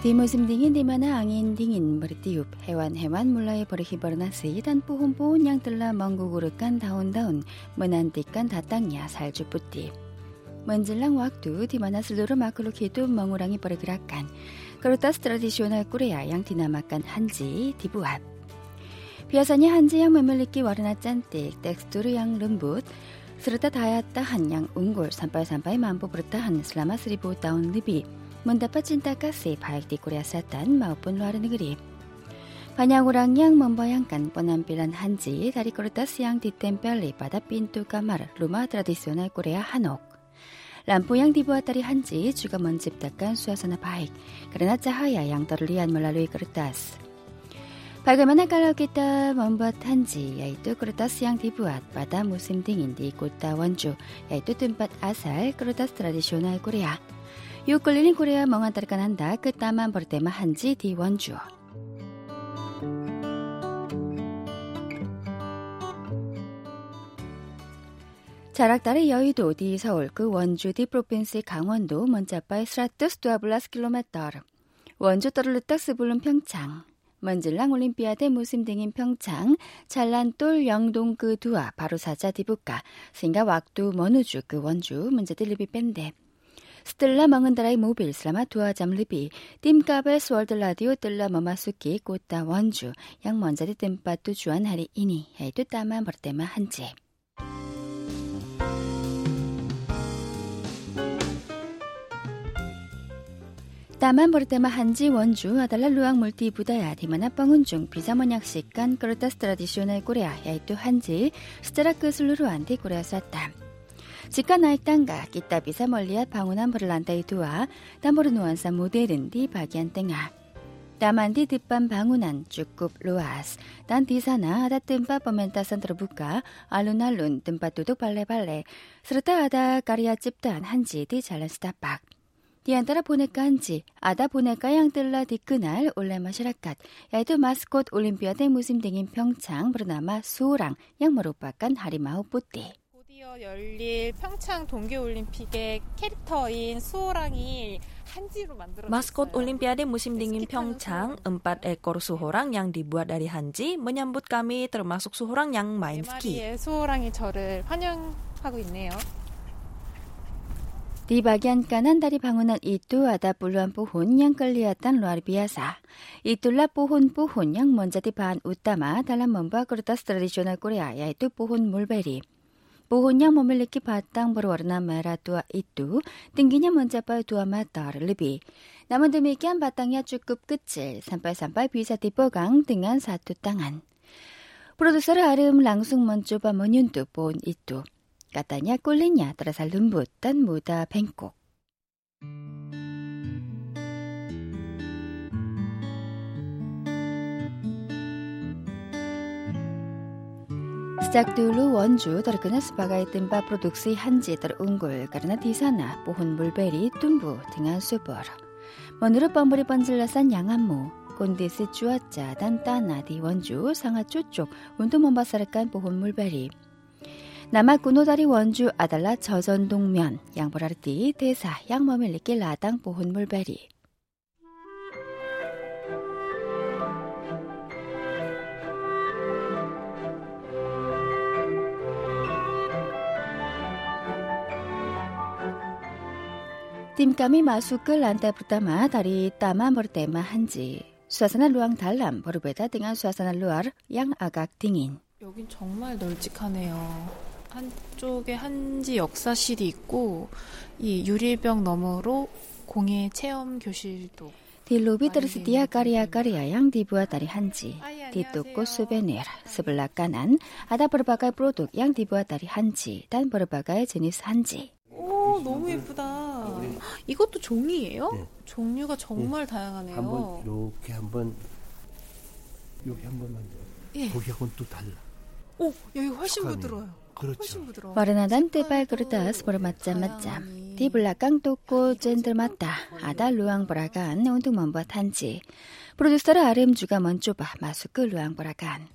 Di musim dingin di mana angin dingin bertiup, hewan-hewan mulai berhibernasi dan pohon-pohon yang telah menggugurkan daun-daun menantikan datangnya salju putih. Menjelang waktu di mana seluruh makhluk hidup mengurangi pergerakan, kertas tradisional Korea yang dinamakan hanji dibuat. Biasanya hanji yang memiliki warna cantik, tekstur yang lembut, serta daya tahan yang unggul sampai-sampai mampu bertahan selama seribu tahun lebih mendapat cinta kasih baik di Korea Selatan maupun luar negeri. Banyak orang yang membayangkan penampilan Hanji dari kertas yang ditempeli pada pintu kamar rumah tradisional Korea Hanok. Lampu yang dibuat dari Hanji juga menciptakan suasana baik karena cahaya yang terlihat melalui kertas. Bagaimana kalau kita membuat hanji, yaitu kertas yang dibuat pada musim dingin di kota Wonju, yaitu tempat asal kertas tradisional Korea. 유클리는 코리아 멍한 따르간 한다. 그 땀만 벌 때만 한지 디원주. 자락다리 여의도 디 서울 그 원주 디 프로핀스 강원도 먼자빠의 스라트스 두아블라스 킬로메터. 원주 떠르르딱스 불른 평창. 먼질랑 올림피아대 무심 등인 평창. 찰란똘 영동 그 두아 바로 사자 디부까 생가 왁두 머누주 그 원주. 문제들 리비 밴데. 스텔라 망은다라이 모빌 슬라마 두아잠 르비 띵까베스 월드 라디오 뜰라 머마수키 꽃다 원주 양먼자리 뜸빠뚜 주한 하리 이니 헤이뚜 따만 버르테마 한제 따만 버르테마 한지 원주 아달라 루앙 물티 부다야 디마나 뻥은중 비자먼 약식 간 그르타 스트라디쇼널 꼬레아 헤이뚜 한지 스테라크 슬루루 안디 꼬레아 사땀 multibudaya di mana pengunjung bisa menyaksikan kertas tradisional Korea yaitu Hanji secara keseluruhan di Korea Selatan. Jika naik tangga, kita bisa melihat bangunan berlantai dua dan bernuansa modern di bagian tengah. Taman di depan bangunan cukup luas dan di sana ada tempat pementasan terbuka, alun-alun, tempat duduk balai-balai, serta ada karya ciptaan Hanji di jalan setapak. Di antara boneka Hanji, ada boneka yang telah dikenal oleh masyarakat, yaitu maskot Olimpiade musim dingin Pyeongchang bernama Surang yang merupakan harimau putih. 곧이어 열릴 평창 동계올림픽의 캐릭터인 수호랑이 한지로 만들어 Maskot Olimpiade musim dingin Pyeongchang, empat ekor suhorang yang dibuat dari hanji menyambut kami termasuk suhorang yang main ski. 수호랑이 저를 환영하고 있네요. 리바기안 까난다리 방문한 이뚜아다 불루안 뿌혼 양끌리았단 루아르비아사 이뚤라 뿌혼 뿌혼 양 먼저디 반 웃다마 달란 먼바 그르다 스트라디셔널 꼬리아야 이뚜 뿌혼 물베리 Pohon yang memiliki batang berwarna merah tua itu tingginya mencapai 2 meter lebih. Namun demikian batangnya cukup kecil sampai-sampai bisa dipegang dengan satu tangan. Produser Arim langsung mencoba menyentuh pohon itu. Katanya kulitnya terasa lembut dan mudah bengkok. Sejak dulu Wonju terkenal sebagai tempat produksi hanji terunggul karena di sana pohon mulberry tumbuh dengan subur. Menurut pemberi penjelasan Yang Anmu, kondisi cuaca dan tanah di Wonju sangat cocok untuk membesarkan pohon mulberry. Nama kuno dari Wonju adalah 저전동면 yang berarti desa yang memiliki ladang pohon mulberry. Tim kami masuk ke lantai pertama dari taman bertema Hanji. Suasana ruang dalam berbeda dengan suasana luar yang agak dingin. 여긴 정말 널찍하네요. 한쪽에 한지 역사실이 있고 이 유리병 너머로 공예 체험 교실도 Di lobi tersedia karya-karya yang dibuat dari Hanji. Di toko souvenir sebelah kanan ada berbagai produk yang dibuat dari Hanji dan berbagai jenis Hanji. 오 너무 예쁘다. 이것도 종이에요? 네. 예. 종류가 정말 예. 다양하네요. 한번 이렇게 한번 여기 한번만 예. 거기하고는 또 달라. 오, 여기 훨씬 촉감이. 부드러워요. 그렇죠. 머른하단 때발 그르다스 보르맞자 맞자 디블라 깡또꼬 젠들 맞다 아다 루앙보라간 온둥 먼버 탄지 프로듀서라 아름주가 먼 좁아 마수크 루앙보라간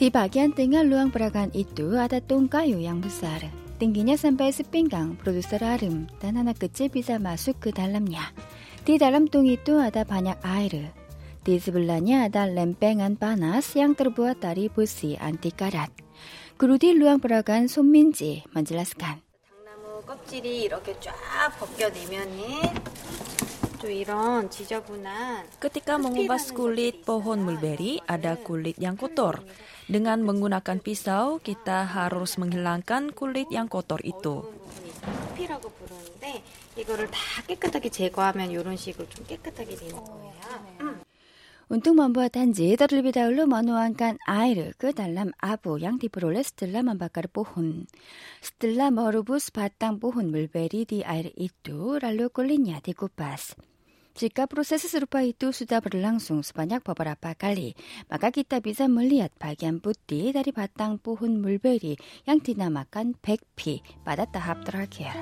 Di bagian tengah ruang peragaan itu ada tong kayu yang besar. tingginya sampai sepinggang produser arim dan anak kecil bisa masuk ke dalamnya. Di dalam tung itu ada banyak air. Di sebelahnya ada lempengan panas yang terbuat dari besi anti karat. Guru di ruang peragaan Sonminji menjelaskan. 당나무 껍질이 이렇게 쫙 벗겨내면은 또 이런 지저분한 Ketika mengupas kulit pohon mulberry, ada kulit yang kotor. Dengan menggunakan pisau, kita harus menghilangkan kulit yang kotor itu. 부분이 있어요. 스피라고 부르는데 이거를 다 깨끗하게 제거하면 이런 식으로 좀 깨끗하게 되는 거예요. Untuk membuat hanji, terlebih dahulu menuangkan air ke dalam abu yang diperoleh setelah membakar pohon. Setelah merebus batang pohon mulberry di air itu, lalu kulitnya dikupas. Jika proses serupa itu sudah berlangsung sebanyak beberapa kali, maka kita bisa melihat bagian putih dari batang pohon mulberry yang dinamakan 백피 pada tahap terakhir.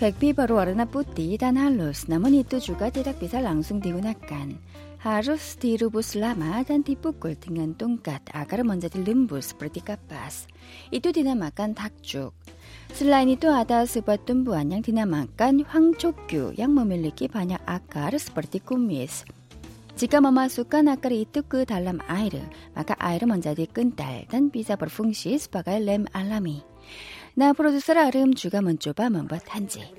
백피 baru warna putih dan halus, namun itu juga tidak bisa langsung digunakan. Harus direbus lama dan dipukul dengan tongkat agar menjadi lembut seperti kapas. Itu dinamakan takjuk. Selain itu ada sebuah tumbuhan yang dinamakan 황촉규 yang memiliki banyak akar seperti kumis. Jika memasukkan akar itu ke dalam air, maka air menjadi kental dan bisa berfungsi sebagai lem alami. 나 프로듀서라 아름 주가 먼저 봐 먼버 탄지.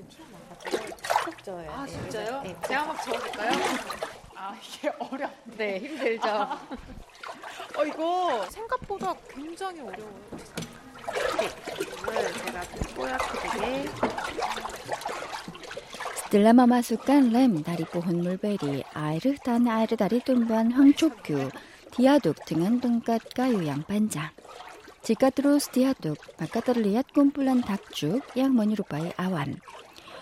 아 진짜요? 네. 제가 막 적어볼까요? 아 이게 어렵. 네 힘들죠. 어 이거 생각보다 굉장히 어려워요. 네, 이걸 제가 뽀얗게 스텔라 마마숙간 램 다리 뽀혼 물베리 아이르단 아이르다리 뚱반 황초규 디아둑 등은 돈갓가유 양반장 terus diaduk, maka terlihat kumpulan takjuk yang menyerupai awan.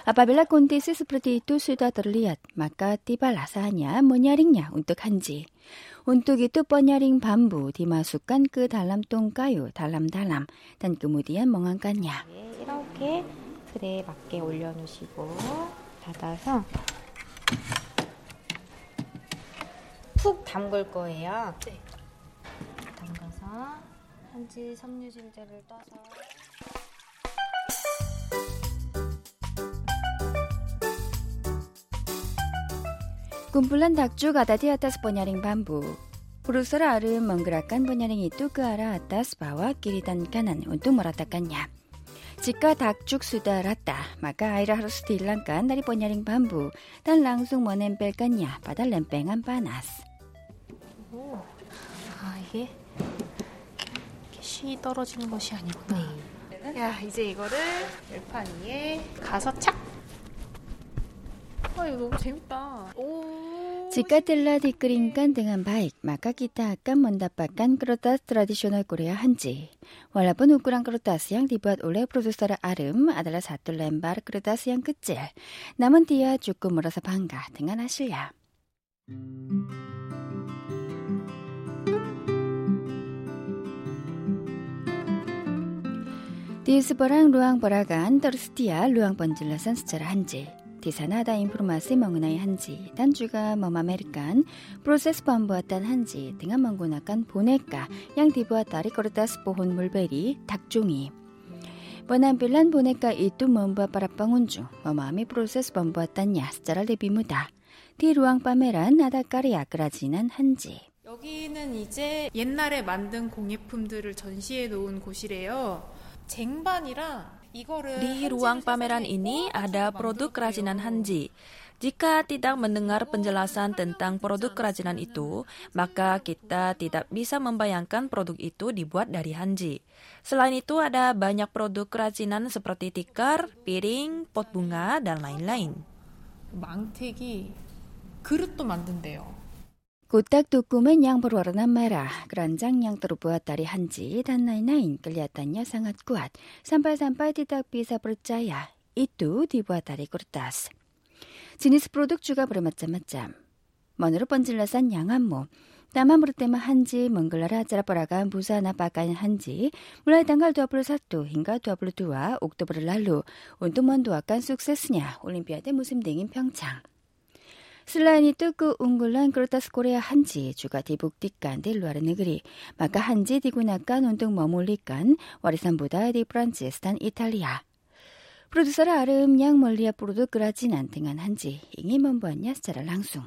Apabila kondisi seperti itu sudah terlihat, maka tibalah saatnya menyaringnya untuk hanji. Untuk itu penyaring bambu dimasukkan ke dalam tong kayu dalam-dalam dan kemudian mengangkatnya. 이렇게 틀에 맞게 올려놓으시고 닫아서 푹 담글 거예요. 네. 담가서 한지 섬유질제를 떠서 Kumpulan takjuk ada di atas penyaring bambu. Produser Arum menggerakkan penyaring itu ke arah atas, bawah, kiri, dan kanan untuk meratakannya. Jika takjuk sudah rata, maka air harus dihilangkan dari penyaring bambu dan langsung menempelkannya pada lempengan panas. 아 이 팥이 떨어지는 것이 아니구나. 네. 야, 이제 이거를 열판 위에 가서 착! 아, 이거 너무 재밌다. 오. 지카텔라 디크린깐 등한 바익, 마카키타 아깐 먼다빠깐 크로타스 트라디셔널 코레아 한지. 월라본 우크란 크로타스 양 리부앗 올레 프로듀서라 아름, 아달라 사툴렌바르 크로타스 양 끝질. 남은 디아 주꾸물어서 반가 등한 아실야. 음. 디스버랑 루앙버라간 더스티아 루앙번질라산 스자라 한지 디사나다 인프로마스 멍은아이 한지. 단주가 머마메리칸 프로세스 반부아탄 한지. 등한 멍구나깐 보네까 양디부아따리 거르다스 보혼 물베리 닭종이. 번한빌란 보네까 이뚜 멍부아 빠라빵운주. 머마미 프로세스 반부아탄 야스자라 레비무다. 디루앙빠메란 아다까리 야그라지난 한지. 여기는 이제 옛날에 만든 공예품들을 전시해 놓은 곳이래요. 쟁반이랑 이거를 Di ruang pameran ini ada produk kerajinan Hanji. Jika tidak mendengar penjelasan tentang produk kerajinan itu, maka kita tidak bisa membayangkan produk itu dibuat dari Hanji. Selain itu ada banyak produk kerajinan seperti tikar, piring, pot bunga, dan lain-lain. 망태기 그릇도 만든대요. Kotak dokumen yang berwarna merah, keranjang yang terbuat dari hanji, dan lain-lain kelihatannya sangat kuat, sampai-sampai tidak bisa percaya itu dibuat dari kertas. Jenis produk juga bermacam-macam. Menurut penjelasan Yang Anmo, taman bertema Hanji menggelar acara peragaan busana pakaian Hanji mulai tanggal 21 hingga 22 Oktober lalu untuk mendoakan suksesnya Olimpiade musim dingin Pyeongchang. 슬라인이 뜨고 웅글란 그렇다스 코리아 한지 주가 디북디깐 딜루아르네 그리. 마카 한지 디구나깐 운동 머물리깐 와리산보다 디 프란치에스탄 이탈리아. 프로듀서라 아름양 멀리아 프로도 그라진 안탱한 한지. 잉이 먼보안냐? 스차랄 랑숭.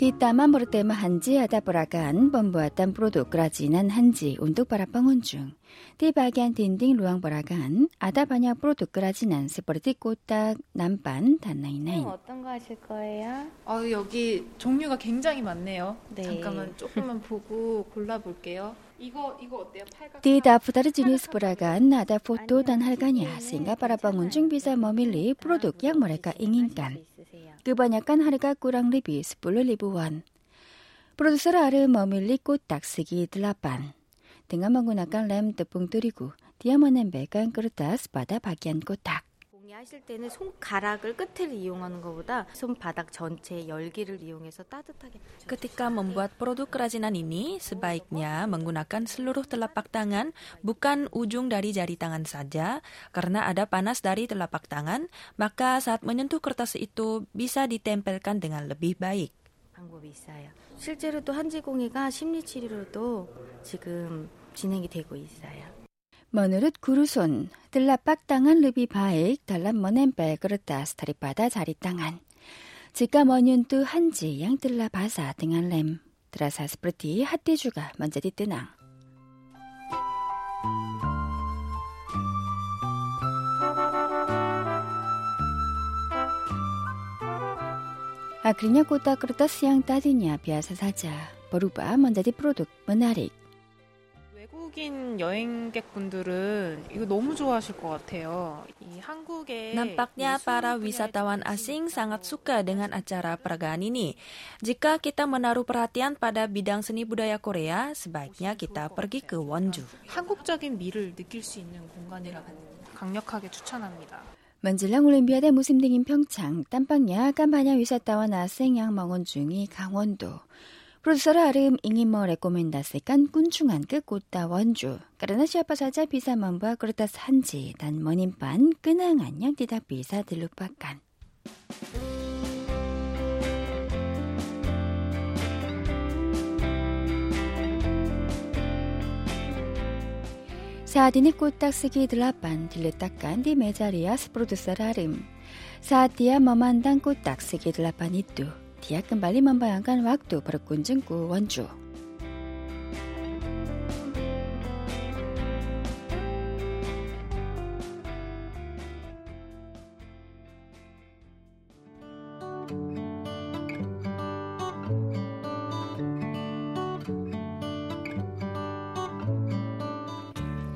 뒷담만 부를 때만 한지 하다 보라간 범부았단 프로도까지난 한지 운동바라 뻥은 중 띠바기한 딘딩 루앙 보라간 아다바냐 프로도까지난 스포르티 꼬딱 남반 단나이나인 어, 어떤 거 하실 거예요? 아 여기 종류가 굉장히 많네요. 네. 잠깐만 조금만 보고 골라볼게요. 이거 이거 어때요? 디다 부다르지니스 보라간 나다 포토 단 할가냐 생가 바라방운 중비자 머밀리 프로독 약모랄까 잉인간 Kebanyakan harga kurang lebih 10.000 won. Produser harus memilih kotak segi 8. Dengan menggunakan lem tepung terigu, dia menempelkan kertas pada bagian kotak. 공예하실 때는 손가락을 끝을 이용하는 것보다 손바닥 전체 열기를 이용해서 따뜻하게 Ketika membuat produk kerajinan ini, sebaiknya menggunakan seluruh telapak tangan, bukan ujung dari jari tangan saja, karena ada panas dari telapak tangan, maka saat menyentuh kertas itu bisa ditempelkan dengan lebih baik. 방법이 있어요. 실제로 또 한지공예가 심리 치료로도 지금 진행이 되고 있어요. Menurut guru Sun, telapak tangan lebih baik dalam menempel kertas daripada jari tangan. Jika menyentuh hanji yang telah basah dengan lem, terasa seperti hati juga menjadi tenang. Akhirnya kotak kertas yang tadinya biasa saja berubah menjadi produk menarik. 한국인 여행객분들은 이거 너무 좋아하실 것 같아요. 이 한국의 Nampaknya para wisatawan asing sangat suka dengan acara peragaan ini. Jika kita menaruh perhatian pada bidang seni budaya Korea, sebaiknya kita pergi ke 원주. 한국적인 미를 느낄 수 있는 공간이라고 강력하게 추천합니다. 만질랑 올림피아대 무슬림인 평창, 땀빵야 깜바냐 위사따와 나생양 망원 중이 강원도. Menjelang Olimpiade musim dingin Pyeongchang, tampaknya akan banyak wisatawan asing yang mengunjungi Gangwon-do. Produser Arim ingin merekomendasikan kunjungan ke kota Wonju karena siapa saja bisa membawa kertas hanji dan menyimpan kenangan yang tidak bisa dilupakan. Saat ini kotak segi delapan diletakkan di meja rias produser Arim. Saat dia memandang kotak segi delapan itu, dia kembali membayangkan waktu berkunjung ke Wonju.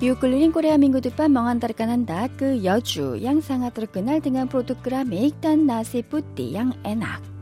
Yuk keliling Korea minggu depan mengantarkan Anda ke Yeoju yang sangat terkenal dengan produk keramik dan nasi putih yang enak.